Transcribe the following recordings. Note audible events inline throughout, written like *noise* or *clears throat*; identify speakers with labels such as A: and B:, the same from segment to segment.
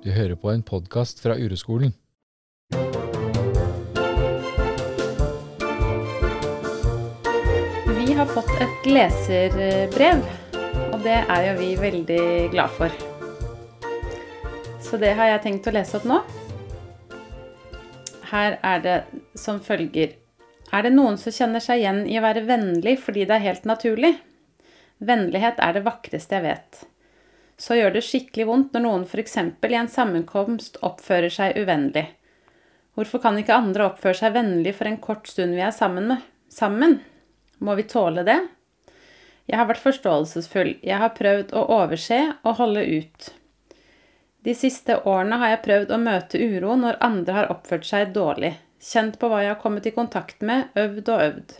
A: Du hører på en podkast fra Ureskolen.
B: Vi har fått et leserbrev, og det er jo vi veldig glad for. Så det har jeg tenkt å lese opp nå. Her er det som følger. Er det noen som kjenner seg igjen i å være vennlig fordi det er helt naturlig? Vennlighet er det vakreste jeg vet. Så gjør det skikkelig vondt når noen f.eks. i en sammenkomst oppfører seg uvennlig. Hvorfor kan ikke andre oppføre seg vennlig for en kort stund vi er sammen med? Sammen? Må vi tåle det? Jeg har vært forståelsesfull. Jeg har prøvd å overse og holde ut. De siste årene har jeg prøvd å møte uro når andre har oppført seg dårlig. Kjent på hva jeg har kommet i kontakt med, øvd og øvd.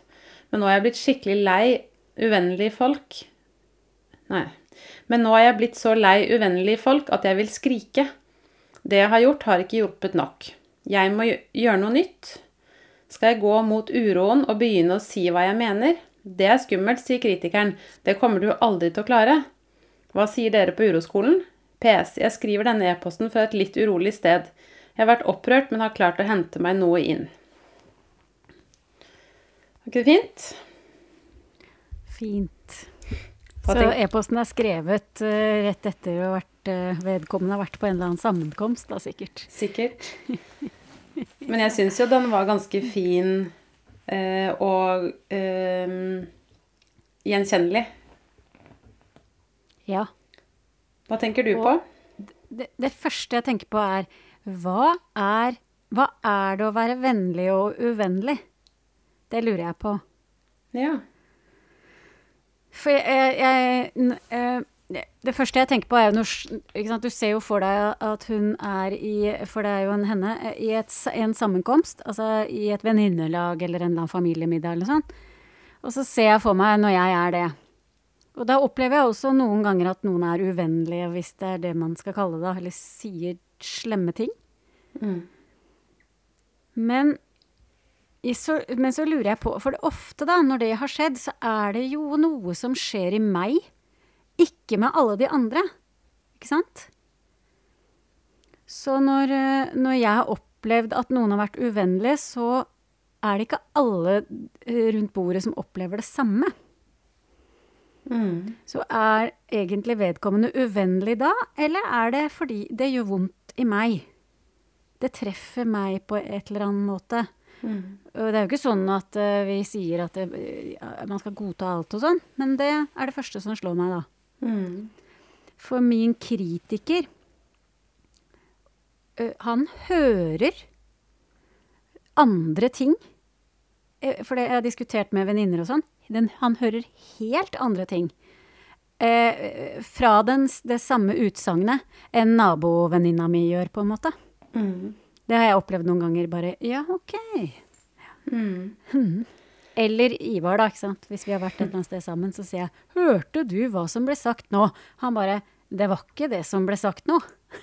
B: Men nå er jeg blitt skikkelig lei uvennlige folk. Nei. Men nå er jeg blitt så lei uvennlige folk at jeg vil skrike. Det jeg har gjort, har ikke hjulpet nok. Jeg må gjøre noe nytt. Skal jeg gå mot uroen og begynne å si hva jeg mener? Det er skummelt, sier kritikeren. Det kommer du aldri til å klare. Hva sier dere på uroskolen? PS. Jeg skriver denne e-posten fra et litt urolig sted. Jeg har vært opprørt, men har klart å hente meg noe inn. Var ikke det fint?
C: Fint. Så e-posten er skrevet uh, rett etter å vært uh, vedkommende har vært på en eller annen sammenkomst, da sikkert.
B: Sikkert. Men jeg syns jo den var ganske fin uh, og gjenkjennelig.
C: Ja.
B: Hva tenker du
C: Og-
B: på?
C: Det, det første jeg tenker på er hva er hva er det å være vennlig og uvennlig? Det lurer jeg på.
B: Ja.
C: For jeg, jeg eh, Det første jeg tenker på, er jo når? Du ser jo for deg at hun er i For det er jo en henne eh, i et, en sammenkomst, altså i et venninnelag eller en eller annen familiemiddag eller sånn. Og så ser jeg for meg når jeg er det. Og da opplever jeg også noen ganger at noen er uvennlige, hvis det er det man skal kalle det, eller sier slemme ting.
B: Mm.
C: Men, så, men så lurer jeg på, for det ofte da, når det har skjedd, så er det jo noe som skjer i meg, ikke med alle de andre. Ikke sant? Så når, eh, når jeg har opplevd at noen har vært uvennlig, så er det ikke alle eh, rundt bordet som opplever det samme.
B: Mm.
C: Så er egentlig vedkommende uvennlig da, eller er det fordi det gjør vondt i meg? Det treffer meg på et eller annet måte.
B: Mm.
C: Og det er jo ikke sånn at uh, vi sier at det, uh, man skal godta alt og sånn, men det er det første som slår meg da.
B: Mm.
C: For min kritiker, uh, han hører andre ting. For det jeg har diskutert med venninner og sånn. Den, han hører helt andre ting. Fra den, det samme utsagnet enn nabovenninna mi gjør, på en måte.
B: Mm.
C: Det har jeg opplevd noen ganger. Bare ja, ok.
B: Mm.
C: Eller Ivar, da. ikke sant? Hvis vi har vært et eller annet sted sammen, så sier jeg 'Hørte du hva som ble sagt nå?' Han bare 'Det var ikke det som ble sagt nå'.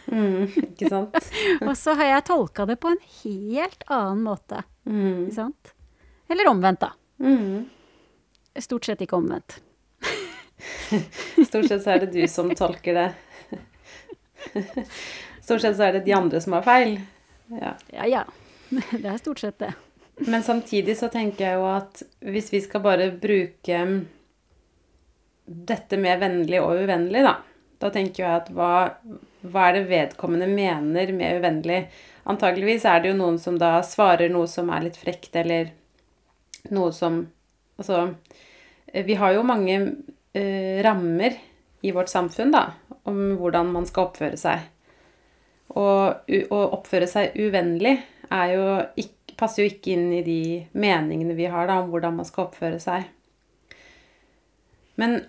B: Mm. Ikke sant? *laughs*
C: Og så har jeg tolka det på en helt annen måte.
B: Mm.
C: Ikke sant? Eller omvendt, da.
B: Mm.
C: Stort sett ikke omvendt.
B: Stort sett så er det du som tolker det. *laughs* Stort sett så er det de andre som har feil. Ja.
C: Ja ja. *laughs* Det er stort sett det.
B: Men samtidig så tenker jeg jo at hvis vi skal bare bruke dette med vennlig og uvennlig, da, da tenker jeg at hva, hva er det vedkommende mener med uvennlig? Antageligvis er det jo noen som da svarer noe som er litt frekt, eller noe som Altså, vi har jo mange eh, rammer i vårt samfunn, da, om hvordan man skal oppføre seg. Og å oppføre seg uvennlig er jo ikke, passer jo ikke inn i de meningene vi har da, om hvordan man skal oppføre seg. Men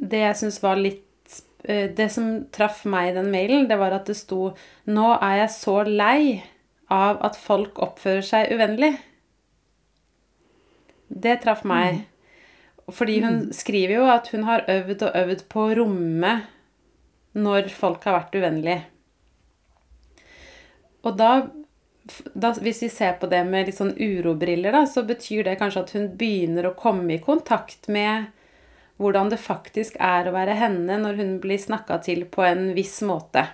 B: det jeg syns var litt eh, Det som traff meg i den mailen, det var at det sto Nå er jeg så lei av at folk oppfører seg uvennlig. Det traff meg. Fordi hun skriver jo at hun har øvd og øvd på å romme når folk har vært uvennlige. Og da, da, hvis vi ser på det med litt sånn urobriller, da, så betyr det kanskje at hun begynner å komme i kontakt med hvordan det faktisk er å være henne når hun blir snakka til på en viss måte.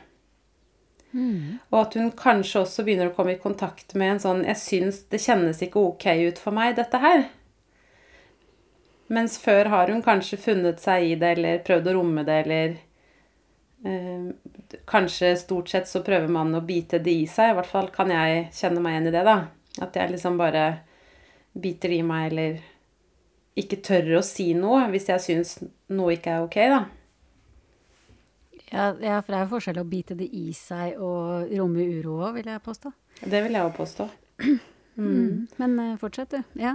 B: Og at hun kanskje også begynner å komme i kontakt med en sånn Jeg syns det kjennes ikke ok ut for meg, dette her. Mens før har hun kanskje funnet seg i det, eller prøvd å romme det, eller Kanskje stort sett så prøver man å bite det i seg. I hvert fall kan jeg kjenne meg igjen i det, da. At jeg liksom bare biter i meg, eller ikke tør å si noe hvis jeg syns noe ikke er ok, da.
C: Ja, ja, for det er jo forskjell å bite det i seg og romme uro òg, vil jeg påstå.
B: Det vil jeg òg påstå. *clears throat*
C: Mm. Men eh, fortsett, du. Ja.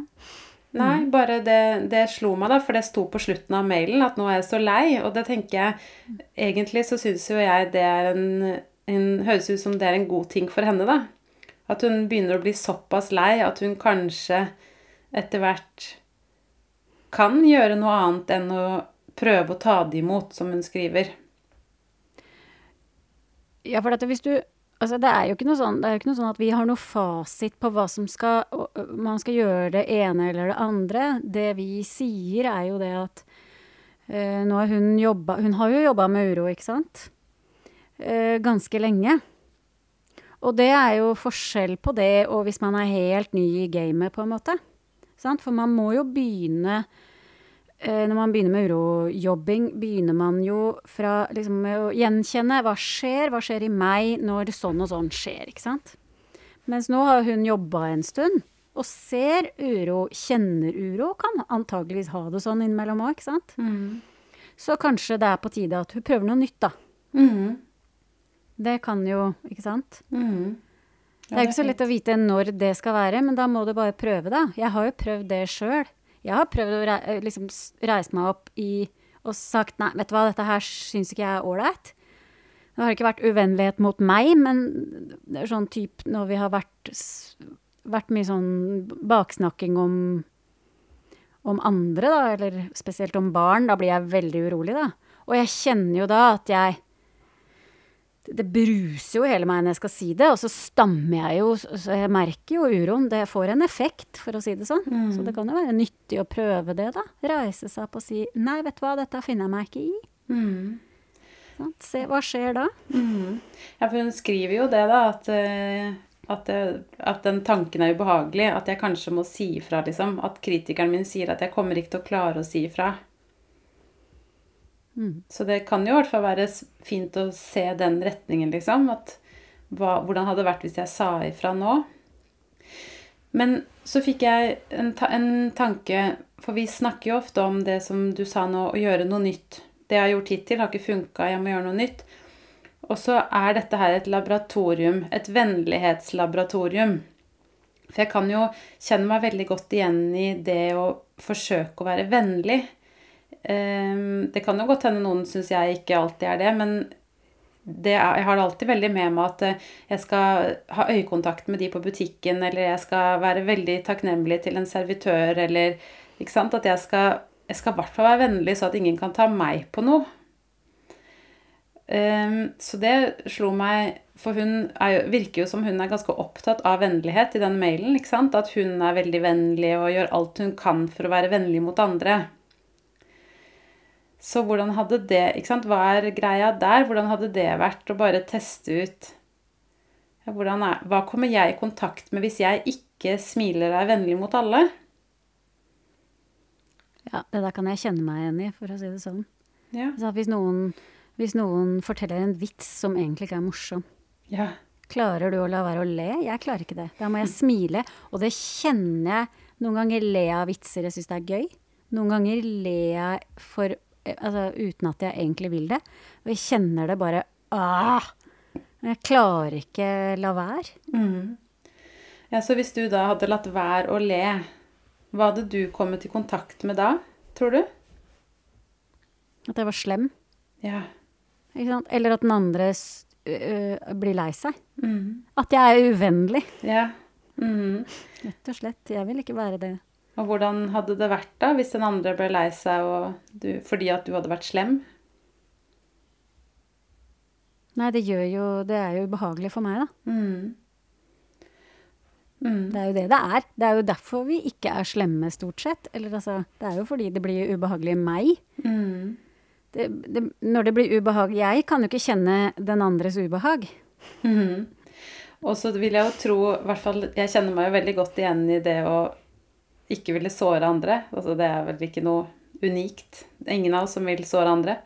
B: Nei, bare det, det slo meg, da, for det sto på slutten av mailen at nå er jeg så lei. Og det tenker jeg Egentlig så syns jo jeg det er en, en Høres ut som det er en god ting for henne, da. At hun begynner å bli såpass lei at hun kanskje etter hvert kan gjøre noe annet enn å prøve å ta det imot, som hun skriver.
C: Ja, for dette, hvis du Altså, det er jo ikke noe sånn, ikke noe sånn at vi har noe fasit på hva som skal Man skal gjøre det ene eller det andre. Det vi sier, er jo det at uh, nå har hun jobba Hun har jo jobba med uro, ikke sant? Uh, ganske lenge. Og det er jo forskjell på det og hvis man er helt ny i gamet, på en måte. Sant? For man må jo begynne når man begynner med urojobbing, begynner man jo fra liksom, med å gjenkjenne hva skjer, hva skjer i meg når sånn og sånn skjer, ikke sant. Mens nå har hun jobba en stund og ser uro, kjenner uro, kan antageligvis ha det sånn innimellom òg, ikke sant.
B: Mm.
C: Så kanskje det er på tide at hun prøver noe nytt, da.
B: Mm.
C: Det kan jo, ikke sant.
B: Mm.
C: Det er ikke så lett å vite når det skal være, men da må du bare prøve, da. Jeg har jo prøvd det sjøl. Jeg har prøvd å rei, liksom, reise meg opp i og sagt nei, vet du hva, dette her syns ikke jeg er ålreit. Det har ikke vært uvennlighet mot meg, men det er sånn type når vi har vært, vært mye sånn baksnakking om, om andre, da, eller spesielt om barn, da blir jeg veldig urolig, da. Og jeg kjenner jo da at jeg det bruser jo hele meg når jeg skal si det, og så stammer jeg jo, så jeg merker jo uroen. Det får en effekt, for å si det sånn.
B: Mm.
C: Så det kan jo være nyttig å prøve det, da. Reise seg opp og si 'nei, vet du hva, dette finner jeg meg ikke i'.
B: Mm.
C: Sånn. Se, hva skjer da?
B: Mm. Ja, for hun skriver jo det, da, at, eh, at, at den tanken er ubehagelig. At jeg kanskje må si ifra, liksom. At kritikeren min sier at jeg kommer ikke til å klare å si ifra.
C: Mm.
B: Så det kan jo i hvert fall være fint å se den retningen, liksom. At hva, hvordan hadde det vært hvis jeg sa ifra nå? Men så fikk jeg en, ta en tanke, for vi snakker jo ofte om det som du sa nå, å gjøre noe nytt. Det jeg har gjort hittil, har ikke funka, jeg må gjøre noe nytt. Og så er dette her et laboratorium, et vennlighetslaboratorium. For jeg kan jo kjenne meg veldig godt igjen i det å forsøke å være vennlig. Ehm, Det kan jo godt hende noen syns jeg ikke alltid er det, men det er, jeg har det alltid veldig med meg at eh, jeg skal ha øyekontakt med de på butikken, eller jeg skal være veldig takknemlig til en servitør, eller ikke sant? At jeg skal, i hvert fall være vennlig, så at ingen kan ta meg på noe. Um, så det slo meg For hun er virker jo som hun er ganske opptatt av vennlighet i den mailen. ikke sant? At hun er veldig vennlig og gjør alt hun kan for å være vennlig mot andre. Så hvordan hadde det ikke sant? Hva er greia der? Hvordan hadde det vært å bare teste ut ja, er, Hva kommer jeg i kontakt med hvis jeg ikke smiler og er vennlig mot alle?
C: Ja, det der kan jeg kjenne meg igjen i, for å si det sånn.
B: Ja.
C: Så hvis, noen, hvis noen forteller en vits som egentlig ikke er morsom,
B: ja.
C: klarer du å la være å le? Jeg klarer ikke det. Da må jeg smile, og det kjenner jeg. Noen ganger ler jeg av vitser jeg syns det er gøy. Noen ganger ler jeg for, altså, uten at jeg egentlig vil det. Og jeg kjenner det bare ah! Jeg klarer ikke la være.
B: Mm. Ja, Så hvis du da hadde latt være å le, hva hadde du kommet i kontakt med da, tror du?
C: At jeg var slem.
B: Ja.
C: Eller at den andre blir lei seg.
B: Mm.
C: At jeg er uvennlig.
B: Ja. Mm.
C: Rett og slett. Jeg vil ikke være det.
B: Og hvordan hadde det vært da, hvis den andre ble lei seg du, fordi at du hadde vært slem?
C: Nei, det gjør jo Det er jo ubehagelig for meg, da.
B: Mm. Mm.
C: Det er jo det det er. Det er jo derfor vi ikke er slemme, stort sett. Eller altså Det er jo fordi det blir ubehagelig i meg.
B: Mm.
C: Det, det, når det blir ubehag Jeg kan jo ikke kjenne den andres ubehag.
B: Og så vil jeg jo tro, i hvert fall Jeg kjenner meg jo veldig godt igjen i det å ikke ville såre andre. Altså det er vel ikke noe unikt. Ingen av oss som vil såre andre.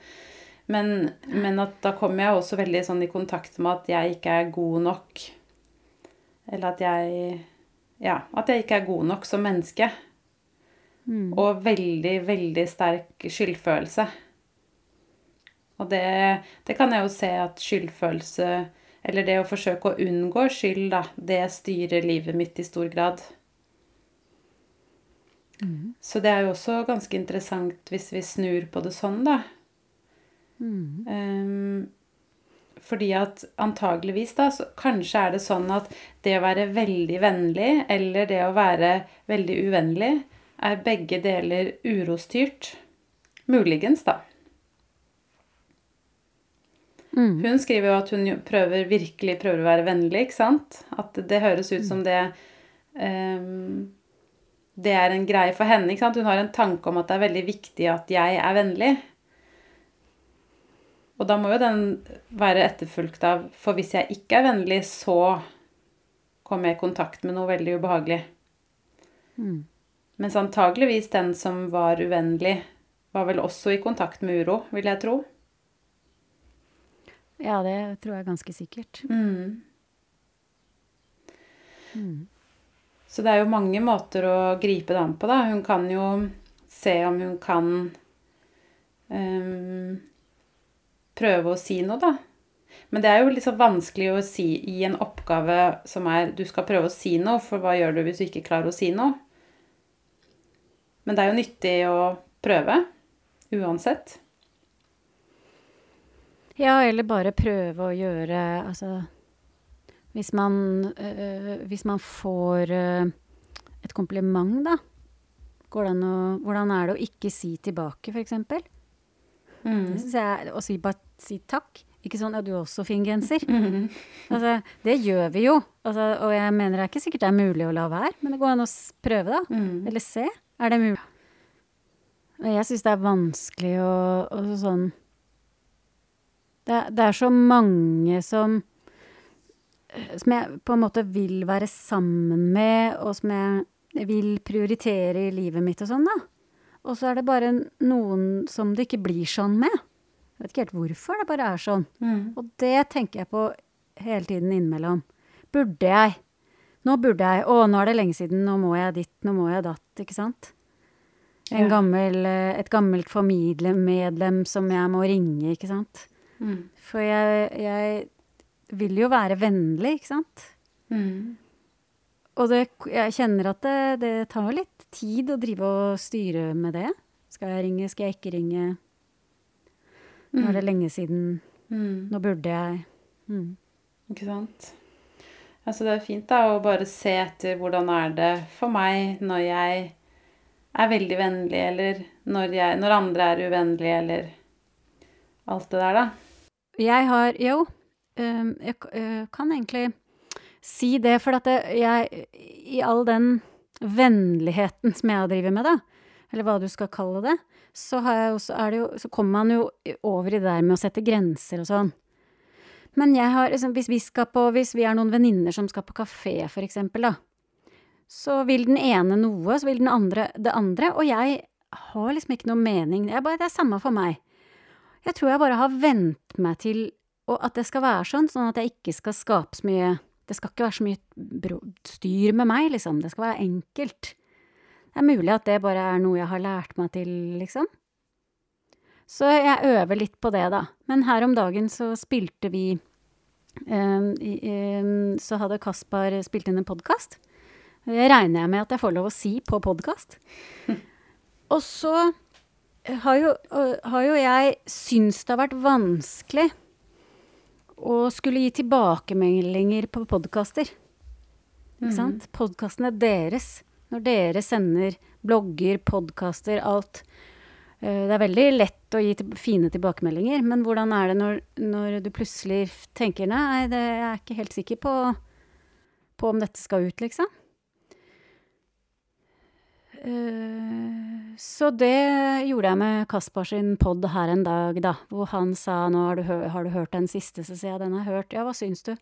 B: Men, men at da kommer jeg også veldig sånn i kontakt med at jeg ikke er god nok. Eller at jeg Ja, at jeg ikke er god nok som menneske. Og veldig, veldig sterk skyldfølelse. Og det, det kan jeg jo se at skyldfølelse, eller det å forsøke å unngå skyld, da, det styrer livet mitt i stor grad. Så det er jo også ganske interessant hvis vi snur på det sånn, da. Ehm, fordi at antageligvis, da, så kanskje er det sånn at det å være veldig vennlig eller det å være veldig uvennlig er begge deler urostyrt. Muligens, da. Hun skriver jo at hun prøver, virkelig prøver å være vennlig, ikke sant? At det høres ut som det ehm, Det er en greie for henne, ikke sant? Hun har en tanke om at det er veldig viktig at jeg er vennlig. Og da må jo den være etterfulgt av For hvis jeg ikke er vennlig, så kommer jeg i kontakt med noe veldig ubehagelig. Mens antageligvis den som var uvennlig, var vel også i kontakt med uro, vil jeg tro.
C: Ja, det tror jeg ganske sikkert.
B: Så det er jo mange måter å gripe det an på, da. Hun kan jo se om hun kan um, prøve å si noe, da. Men det er jo litt så vanskelig å si i en oppgave som er du skal prøve å si noe, for hva gjør du hvis du ikke klarer å si noe? Men det er jo nyttig å prøve, uansett.
C: Ja, eller bare prøve å gjøre Altså hvis man, øh, hvis man får øh, et kompliment, da. Går det an å, hvordan er det å ikke si tilbake, f.eks.? Mm. Og jeg, Å si, bare si takk. Ikke sånn 'ja, du har også fin genser'. Altså, det gjør vi jo. Altså, og jeg mener det er ikke sikkert det er mulig å la være, men det går an å prøve, da. Eller se. Er det mulig? Jeg syns det er vanskelig å, å sånn det, det er så mange som Som jeg på en måte vil være sammen med, og som jeg vil prioritere i livet mitt og sånn, da. Og så er det bare noen som det ikke blir sånn med. Jeg vet ikke helt hvorfor, det bare er sånn. Og det tenker jeg på hele tiden innimellom. Burde jeg? Nå burde jeg. Å, nå er det lenge siden. Nå må jeg dit, nå må jeg datt. Ikke sant? En
B: Ja.
C: gammel, eh, et gammelt familiemedlem som jeg må ringe, ikke sant. For jeg, jeg vil jo være vennlig, ikke sant.
B: Mm.
C: Og det, jeg kjenner at det, det tar litt tid å drive og styre med det. Skal jeg ringe, skal jeg ikke ringe? Nå er det lenge siden.
B: Mm.
C: Nå burde jeg. Mm.
B: Ikke sant? Altså det er fint da å bare se etter hvordan er det for meg når jeg er veldig vennlig, eller når, jeg, når andre er uvennlige, eller alt det der, da.
C: Jeg har Jo, jeg k- øh, kan egentlig si det, for at jeg I all den vennligheten som jeg drevet med, da, eller hva du skal kalle det, så, jeg også, det jo, så kommer man jo over i det der med å sette grenser og sånn. Men jeg har, liksom, hvis vi skal på, hvis vi er noen venninner som skal på kafé, for eksempel, da, så vil den ene noe, så vil den andre det andre, og jeg har liksom ikke noe mening. Jeg bare, det er samme for meg. Jeg tror jeg bare har vent meg til og at det skal være sånn, sånn at jeg ikke skal skape så mye Det skal ikke være så mye styr med meg, liksom. Det skal være enkelt. Det er mulig at det bare er noe jeg har lært meg til, liksom. Så jeg øver litt på det, da. Men her om dagen så spilte vi um, i, um, Så hadde Kaspar spilt inn en podkast. Det regner jeg med at jeg får lov å si på podkast. Og så har jo, har jo jeg syntes det har vært vanskelig å skulle gi tilbakemeldinger på podkaster. Ikke sant? Podkastene er deres. Når dere sender blogger, podkaster, alt. Eh, Det er veldig lett å gi til, fine tilbakemeldinger, men hvordan er det når, når du plutselig tenker nei, det, jeg er ikke helt sikker på, på om dette skal ut, liksom? Eh, så det gjorde jeg med Kaspar sin pod her en dag, da, hvor han sa nå har du, har du hørt den siste, så sier jeg den har hørt, ja, hva syns du?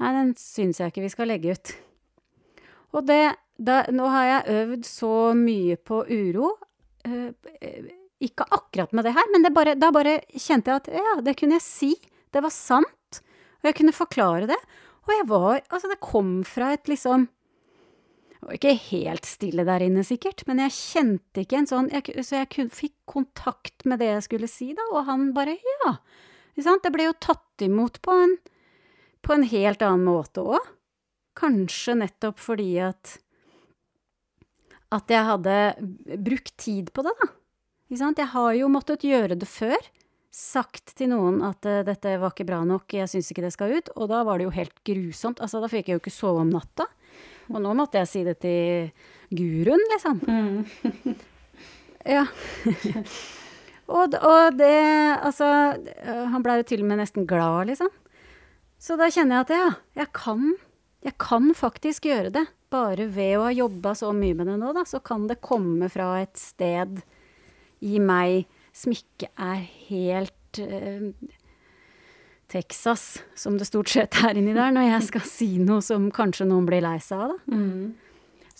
C: Nei, den syns jeg ikke vi skal legge ut. Og det, da, nå har jeg øvd så mye på uro, eh, ikke akkurat med det her, men det bare, da bare kjente jeg at ja, det kunne jeg si, det var sant, og jeg kunne forklare det, og jeg var, altså det kom fra et liksom, var ikke helt stille der inne, sikkert, men jeg kjente ikke en sånn Så jeg kun, fikk kontakt med det jeg skulle si, da, og han bare ja. Det ble jo tatt imot på en, på en helt annen måte òg. Kanskje nettopp fordi at At jeg hadde brukt tid på det, da. Jeg har jo måttet gjøre det før. Sagt til noen at uh, dette var ikke bra nok, jeg syns ikke det skal ut. Og da var det jo helt grusomt. Altså, da fikk jeg jo ikke sove om natta. Og nå måtte jeg si det til guruen, liksom.
B: Mm.
C: ja. og, og, det Altså, han blei jo til og med nesten glad, liksom. Så da kjenner jeg at ja, jeg kan, jeg kan faktisk gjøre det. Bare ved å ha jobba så mye med det nå, da, så kan det komme fra et sted i meg som ikke er helt uh, Texas, som det stort sett er inni der, når jeg skal si noe som kanskje noen blir lei seg av, da.
B: Mm.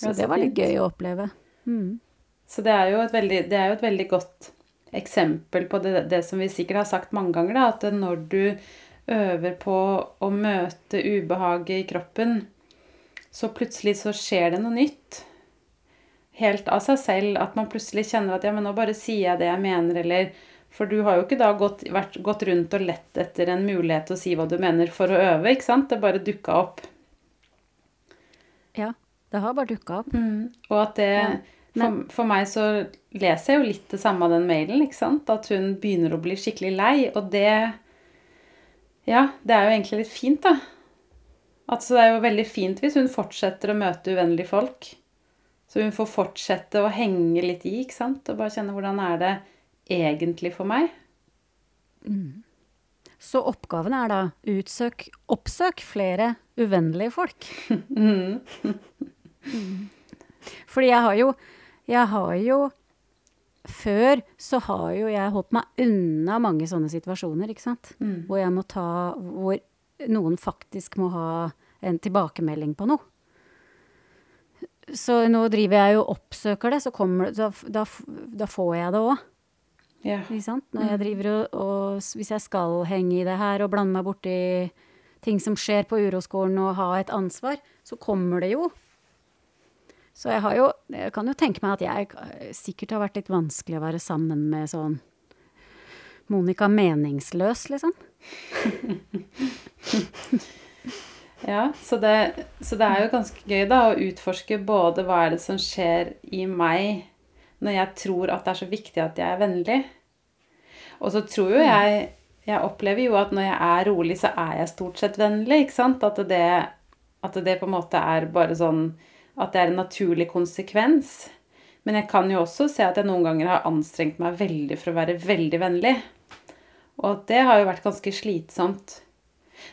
C: Så det var litt gøy å oppleve. Mm.
B: Så det er, jo et veldig, det er jo et veldig godt eksempel på det, det, som vi sikkert har sagt mange ganger, da, at når du øver på å møte ubehaget i kroppen, så plutselig så skjer det noe nytt. Helt av seg selv. At man plutselig kjenner at ja, men nå bare sier jeg det jeg mener, eller for du har jo ikke da gått, vært, gått rundt og lett etter en mulighet til å si hva du mener for å øve, ikke sant? Det bare dukka opp.
C: Ja, det har bare dukka opp.
B: Mm. Og at det
C: Ja,
B: for, for meg så leser jeg jo litt det samme av den mailen, ikke sant? At hun begynner å bli skikkelig lei, og det Ja, det er jo egentlig litt fint, da. Altså, det er jo veldig fint hvis hun fortsetter å møte uvennlige folk. Så hun får fortsette å henge litt i, ikke sant? Og bare kjenne hvordan er det egentlig for meg?
C: Så oppgaven er da utsøk, oppsøk flere uvennlige folk. *laughs* Mm. Fordi jeg har jo Jeg har jo Før så har jo jeg holdt meg unna mange sånne situasjoner, ikke sant.
B: Mm.
C: Hvor jeg må ta Hvor noen faktisk må ha en tilbakemelding på noe. Så nå driver jeg jo og oppsøker det, så kommer det Da, da, da får jeg det òg.
B: Ja.
C: Ikke sant? Når jeg driver og, og Hvis jeg skal henge i det her og blande meg borti ting som skjer på uroskolen og ha et ansvar, så kommer det jo. Så jeg har jo Jeg kan jo tenke meg at jeg sikkert har vært litt vanskelig å være sammen med sånn Monica meningsløs, liksom. *laughs*
B: Ja, så det, så det er jo ganske gøy da å utforske både hva er det som skjer i meg når jeg tror at det er så viktig at jeg er vennlig. Og så tror jo jeg Jeg opplever jo at når jeg er rolig, så er jeg stort sett vennlig, ikke sant? At det, at det på en måte er bare sånn At det er en naturlig konsekvens. Men jeg kan jo også se at jeg noen ganger har anstrengt meg veldig for å være veldig vennlig. Og det har jo vært ganske slitsomt.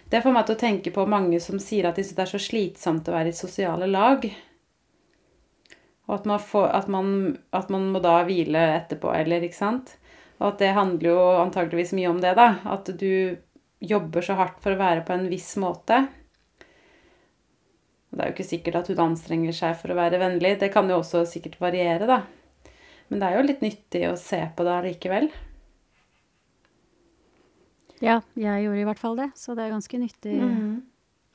B: Det får meg til å tenke på mange som sier at det er så slitsomt å være i sosiale lag. Og at man, får, at man, at man må da hvile etterpå, eller ikke sant? Og at det handler jo antageligvis mye om det, da. At du jobber så hardt for å være på en viss måte. Og Det er jo ikke sikkert at hun anstrenger seg for å være vennlig. Det kan jo også sikkert variere, da. Men det er jo litt nyttig å se på det allikevel.
C: Ja, jeg gjorde i hvert fall det, så det er ganske nyttig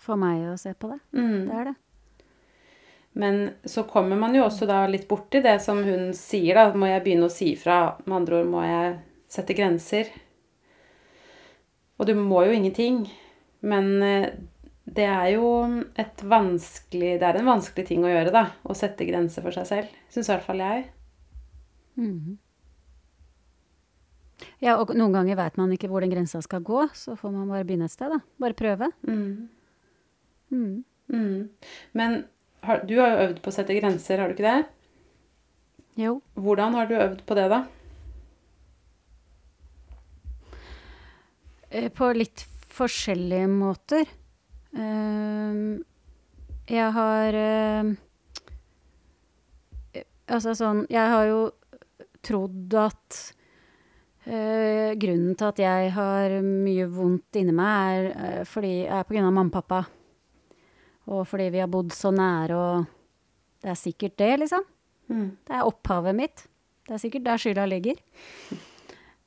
C: for meg å se på det.
B: Mm.
C: Det er det.
B: Men så kommer man jo også da litt borti det som hun sier, da. Må jeg begynne å si ifra? Med andre ord må jeg sette grenser. Og du må jo ingenting. Men eh, det er jo et vanskelig Det er en vanskelig ting å gjøre, da. Å sette grenser for seg selv. Syns i hvert fall jeg.
C: Mm. Ja, og noen ganger veit man ikke hvor den grensa skal gå, så får man bare begynne et sted, da. Bare prøve.
B: Mm.
C: Mm.
B: Mm. Men har, du har jo øvd på å sette grenser, har du ikke det?
C: Jo.
B: Hvordan har du øvd på det, da?
C: Eh, På litt forskjellige måter. Ehm, Jeg har eh, Altså sånn Jeg har jo trodd at eh, grunnen til at jeg har mye vondt inni meg, er fordi er på grunn av mamma og pappa. Og fordi vi har bodd så nære, og det er sikkert det, liksom.
B: Mm.
C: Det er opphavet mitt. Det er sikkert der skylda ligger.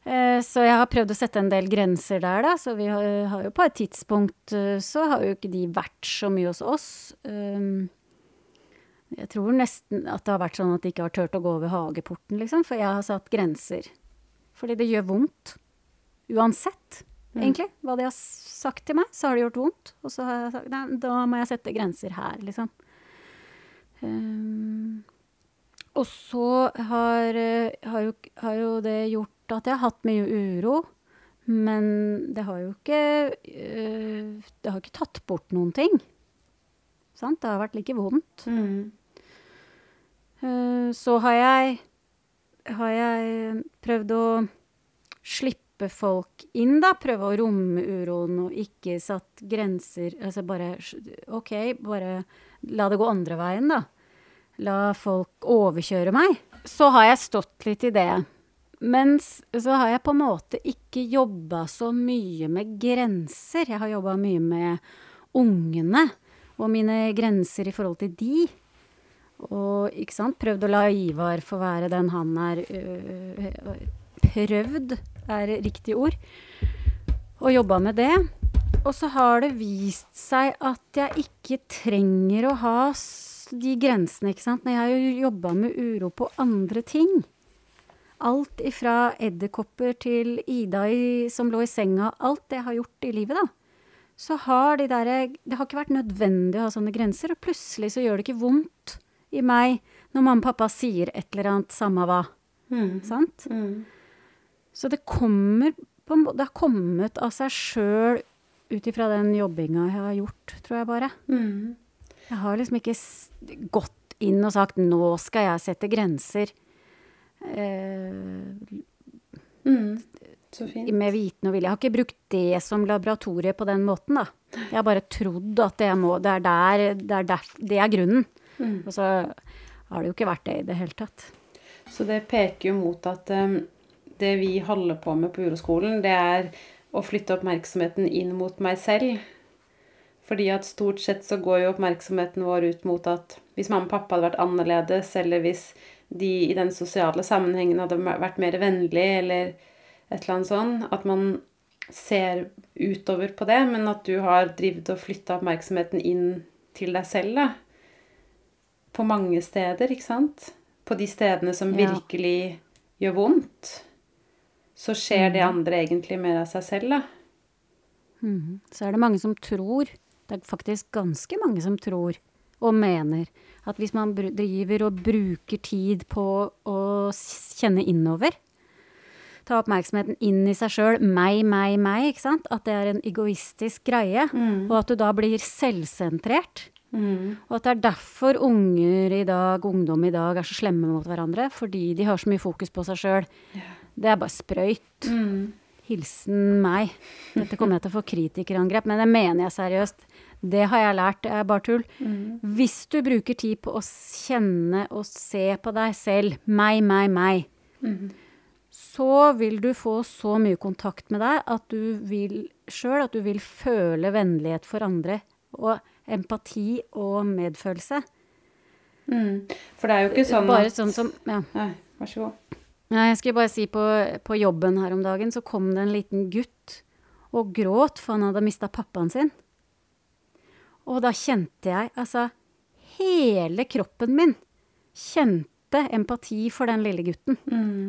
C: Eh, Så jeg har prøvd å sette en del grenser der, da. Så vi har, har jo på et tidspunkt eh, så har jo ikke de vært så mye hos oss. Um, Jeg tror nesten at det har vært sånn at de ikke har turt å gå over hageporten, liksom. For jeg har satt grenser. Fordi det gjør vondt. Uansett, egentlig, hva de har sagt til meg, så har det gjort vondt. Og så har jeg sagt nei, da må jeg sette grenser her, liksom. Um, og så har, eh, har, jo, har jo det gjort at jeg har hatt mye uro. Men det har jo ikke øh, Det har ikke tatt bort noen ting. Sant? Det har vært like vondt.
B: Mm.
C: Uh, så har jeg har jeg prøvd å slippe folk inn, da. Prøve å romme uroen og ikke satt grenser. Altså bare OK, bare la det gå andre veien, da. La folk overkjøre meg. Så har jeg stått litt i det. Mens så har jeg på en måte ikke jobba så mye med grenser. Jeg har jobba mye med ungene og mine grenser i forhold til de. Og ikke sant, prøvd å la Ivar få være den han er øh, Prøvd er riktig ord. Og jobba med det. Og så har det vist seg at jeg ikke trenger å ha de grensene, ikke sant. Når jeg har jo jobba med uro på andre ting. Alt ifra edderkopper til Ida i, som lå i senga. Alt det jeg har gjort i livet, da. Så har de derre Det har ikke vært nødvendig å ha sånne grenser, og plutselig så gjør det ikke vondt i meg når mamma og pappa sier et eller annet, samme hva.
B: Mm.
C: Sant?
B: Mm.
C: Så det kommer på en måte Det har kommet av seg sjøl ut ifra den jobbinga jeg har gjort, tror jeg bare.
B: Mm.
C: Jeg har liksom ikke gått inn og sagt 'nå skal jeg sette grenser'. Eh,
B: Mm. Så fint.
C: med viten og vilje. Jeg har ikke brukt det som laboratorie på den måten, da. Jeg har bare trodd at det, må, det, er, der, det, er, der, det er grunnen.
B: Mm.
C: Og så har det jo ikke vært det i det hele tatt.
B: Så det peker jo mot at um, det vi holder på med på uroskolen, det er å flytte oppmerksomheten inn mot meg selv. Fordi at stort sett så går jo oppmerksomheten vår ut mot at hvis mamma og pappa hadde vært annerledes, eller hvis de i den sosiale sammenhengen hadde vært mer vennlige, eller et eller annet sånn, at man ser utover på det, men at du har drivet og flytta oppmerksomheten inn til deg selv, da. På mange steder, ikke sant? På de stedene som
C: Ja.
B: virkelig gjør vondt. Så skjer det andre egentlig mer av seg selv, da.
C: Mm. Så er det mange som tror, det er faktisk ganske mange som tror og mener, at hvis man driver og bruker tid på å kjenne innover, ta oppmerksomheten inn i seg sjøl, meg, meg, meg, ikke sant, at det er en egoistisk greie, og at du da blir selvsentrert.
B: Mm.
C: Og at det er derfor unger i dag, ungdom i dag, er så slemme mot hverandre. Fordi de har så mye fokus på seg sjøl. Det er bare sprøyt.
B: Mm.
C: Hilsen meg. Dette kommer jeg til å få kritikerangrep, men det mener jeg seriøst. Det har jeg lært, det er bare tull. Hvis du bruker tid på å kjenne og se på deg selv, meg, meg, meg, så vil du få så mye kontakt med deg at du vil sjøl at du vil føle vennlighet for andre. Og empati og medfølelse.
B: Mm. For det er jo ikke sånn
C: Bare
B: at
C: sånn som ja.
B: Nei, vær så god.
C: Nei, jeg skulle bare si på, på jobben her om dagen, så kom det en liten gutt og gråt, for han hadde mista pappaen sin. Og da kjente jeg, altså Hele kroppen min kjente empati for den lille gutten.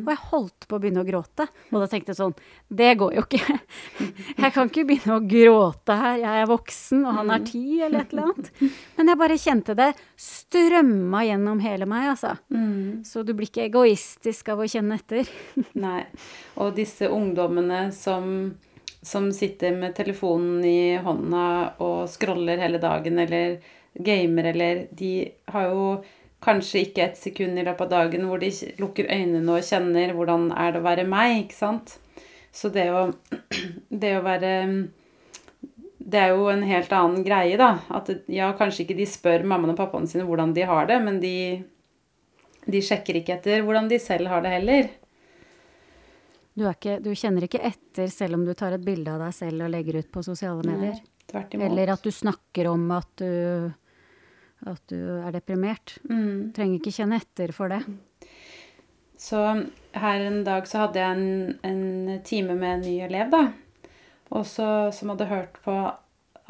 C: Og jeg holdt på å begynne å gråte. Og da tenkte jeg sånn Det går jo ikke. *laughs* Jeg kan ikke begynne å gråte her. Jeg er voksen, og han er ti, eller et eller annet. Men jeg bare kjente det strømma gjennom hele meg, altså. Så du blir ikke egoistisk av å kjenne etter. *laughs*
B: Nei. Og disse ungdommene som, som sitter med telefonen i hånda og scroller hele dagen, eller gamer, eller De har jo kanskje ikke et sekund i løpet av dagen hvor de lukker øynene og kjenner hvordan er det å være meg, ikke sant? Så det å, *clears throat* det å være Det er jo en helt annen greie, da. At ja, kanskje ikke de spør mammaen og pappaen sine hvordan de har det, men de de sjekker ikke etter hvordan de selv har det heller.
C: Du, ikke, du kjenner ikke etter selv om du tar et bilde av deg selv og legger ut på sosiale medier?
B: Nei, tvert imot.
C: Eller at du snakker om at du, at du er deprimert.
B: Mm.
C: Trenger ikke kjenne etter for det.
B: Så her en dag så hadde jeg en, en time med en ny elev, da. Også, som hadde hørt på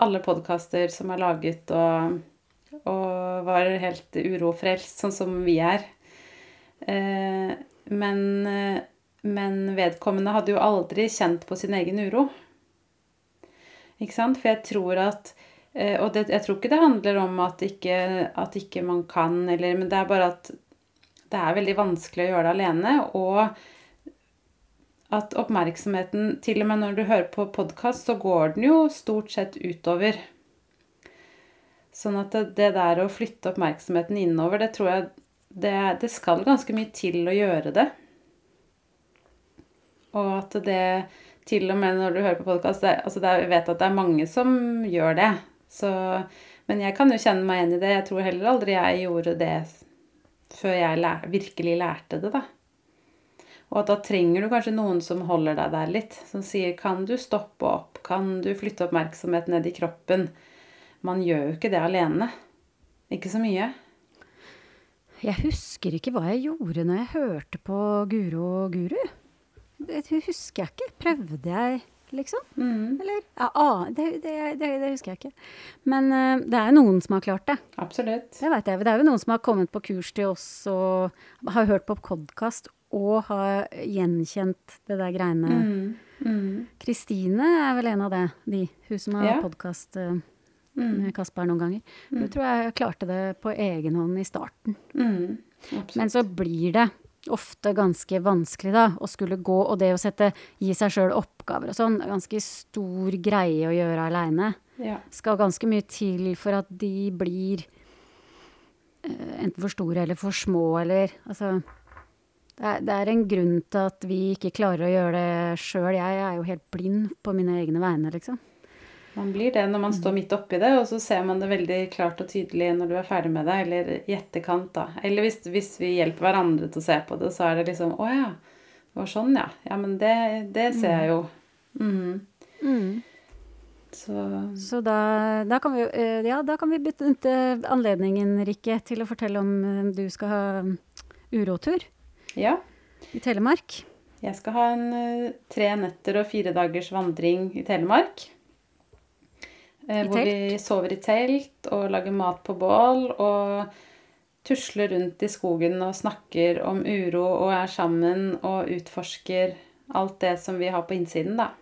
B: alle podkaster som er laget, og, og var helt urofrelst, sånn som vi er. Eh, men, eh, men vedkommende hadde jo aldri kjent på sin egen uro. Ikke sant? For jeg tror at Og det, jeg tror ikke det handler om at ikke, at ikke man kan, eller Men det er bare at det er veldig vanskelig å gjøre det alene. Og at oppmerksomheten Til og med når du hører på podkast, så går den jo stort sett utover. Sånn at det, det der å flytte oppmerksomheten innover, det tror jeg det, det skal ganske mye til å gjøre det. Og at det til og med når du hører på podkast altså Jeg vet at det er mange som gjør det. Så, men jeg kan jo kjenne meg igjen i det. Jeg tror heller aldri jeg gjorde det før jeg lær, virkelig lærte det, da. Og at da trenger du kanskje noen som holder deg der litt. Som sier 'Kan du stoppe opp? Kan du flytte oppmerksomhet ned i kroppen?' Man gjør jo ikke det alene. Ikke så mye.
C: Jeg husker ikke hva jeg gjorde når jeg hørte på Guro og Guru. Det husker jeg ikke. Prøvde jeg, liksom?
B: Mm,
C: Eller? Ja, ah, det, det, det, det husker jeg ikke. Men uh, det er noen som har klart det.
B: absolutt.
C: Det vet jeg. Det er jo noen som har kommet på kurs til oss og har hørt på podkast og har gjenkjent det der greiene.
B: Mm, mm,
C: Kristine er vel en av det, de. Hun som har
B: Ja.
C: podkast
B: uh,
C: med Kasper noen ganger. Hun tror jeg klarte det på egen hånd i starten.
B: mm.
C: Men så blir det ofte ganske vanskelig da, å skulle gå, og det å sette, gi seg sjøl oppgaver og sånn, er ganske stor greie å gjøre aleine.
B: Ja.
C: Skal ganske mye til for at de blir uh, enten for store eller for små, eller altså det er, det er en grunn til at vi ikke klarer å gjøre det sjøl. Jeg er jo helt blind på mine egne vegne, liksom.
B: Man blir det når man står midt oppi det, og så ser man det veldig klart og tydelig når du er ferdig med det, eller i etterkant, da. Eller hvis, hvis vi hjelper hverandre til å se på det, så er det liksom Å ja, det var sånn, ja. Ja, men det, det ser jeg jo. Mhm. Så
C: Så da, da kan vi eh, Ja, da kan vi benytte anledningen, Rikke, til å fortelle om eh, du skal ha mm, urotur
B: ja.
C: i Telemark.
B: Jeg skal ha en eh, tre netter og fire dagers vandring i Telemark. Eh, hvor vi sover i telt og lager mat på bål og tusler rundt i skogen og snakker om uro og er sammen og utforsker alt det som vi har på innsiden, da.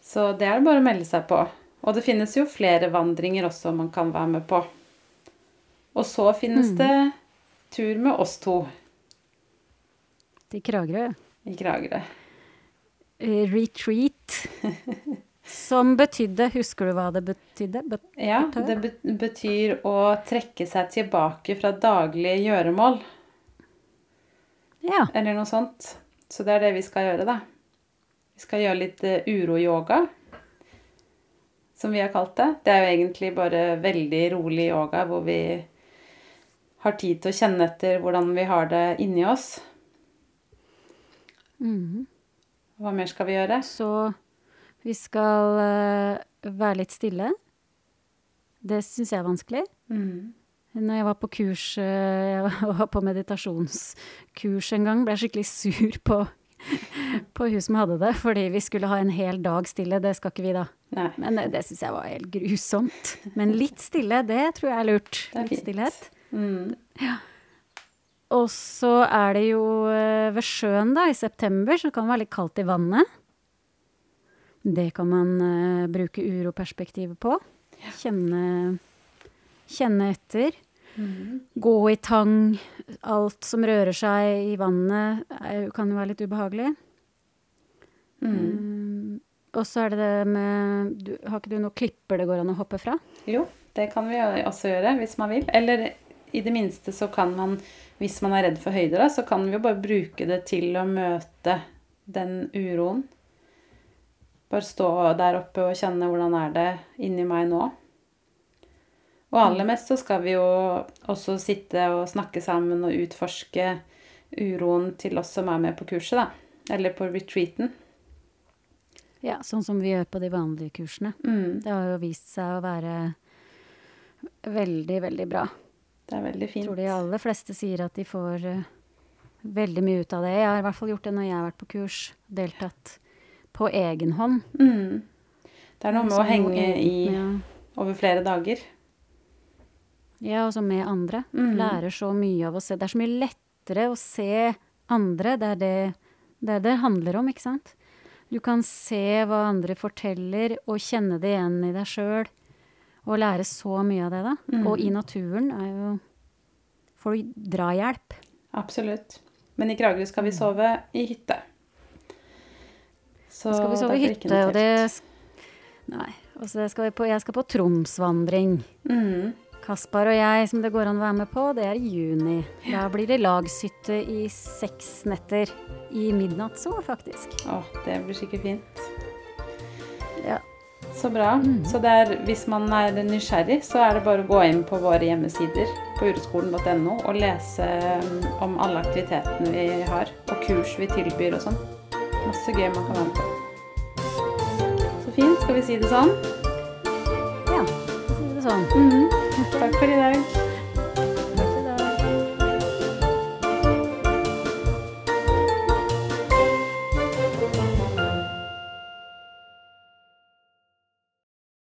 B: Så det er det bare å melde seg på. Og det finnes jo flere vandringer også man kan være med på. Og så finnes det tur med oss to
C: Til Kragerø.
B: i Kragerø.
C: Eh, Retreat. *laughs* Som betydde Husker du hva det betydde? Bet
B: Ja, det betyr å trekke seg tilbake fra daglige gjøremål,
C: ja.
B: eller noe sånt. Så det er det vi skal gjøre, da. Vi skal gjøre litt eh, uroyoga, som vi har kalt det. Det er jo egentlig bare veldig rolig yoga, hvor vi har tid til å kjenne etter hvordan vi har det inni oss.
C: Mm.
B: Hva mer skal vi gjøre?
C: Så vi skal eh, være litt stille. Det syns jeg er vanskelig.
B: Mm.
C: Når jeg var på kurs, eh, jeg *laughs* var på meditasjonskurs en gang, ble jeg skikkelig sur på, *laughs* på hun som hadde det, fordi vi skulle ha en hel dag stille. Det skal ikke vi, da.
B: Nei.
C: Men eh, det syns jeg var helt grusomt. Men litt stille, det tror jeg er lurt.
B: Det er
C: litt stillhet.
B: Mm.
C: Og så er det jo ved sjøen, da, i september, så kan det være litt kaldt i vannet. Det kan man uh, bruke uroperspektivet på. Kjenne, kjenne etter.
B: Mm.
C: Gå i tang. Alt som rører seg i vannet, er, kan jo være litt ubehagelig.
B: Mm.
C: Um, Og så er det det med du, Har ikke du noen klipper det går an å hoppe fra?
B: Jo, det kan vi også gjøre hvis man vil. Eller i det minste så kan man, hvis man er redd for høyder, da, så kan vi jo bare bruke det til å møte den uroen. Bare stå der oppe og kjenne hvordan er det inni meg nå. Og aller mest så skal vi jo også sitte og snakke sammen og utforske uroen til oss som er med på kurset, da. Eller på retreaten.
C: Ja, sånn som vi gjør på de vanlige kursene.
B: Mm,
C: Det har jo vist seg å være veldig, veldig bra.
B: det er veldig fint.
C: Jeg tror de aller fleste sier at de får eh, veldig mye ut av det. Jeg har i hvert fall gjort det når jeg har vært på kurs. Deltatt på egen hånd.
B: Mm. Det er noe med å henge i
C: ja.
B: over flere dager.
C: Ja, også med andre.
B: Mm.
C: Lærer så mye av å se. Det er så mye lettere å se andre. Det er det det, er det handler om, ikke sant? Du kan se hva andre forteller, og kjenne det igjen i deg sjøl. Og lære så mye av det, da.
B: Mm.
C: Og i naturen er jo Får du drahjelp.
B: Absolutt. Men i Kragerø skal vi sove i hytte. Så
C: skal vi sove i hytte, og det Nei. Og så skal vi på, jeg skal på Tromsvandring.
B: mm.
C: Kaspar og jeg, som det går an å være med på, det er i juni. Da blir det lagshytte i seks netter. I midnattssol, faktisk.
B: Å, det blir sikkert fint.
C: Ja.
B: Så bra.
C: Mm.
B: Så er, hvis man er nysgjerrig, så er det bare å gå inn på våre hjemmesider på ureskolen.no og lese um, om alle aktivitetene vi har, og kurs vi tilbyr og sånn. Masse gøy man kan være med på. Så fint. Skal vi si det sånn?
C: Ja, vi sier det sånn.
B: Mhm. Takk for i dag.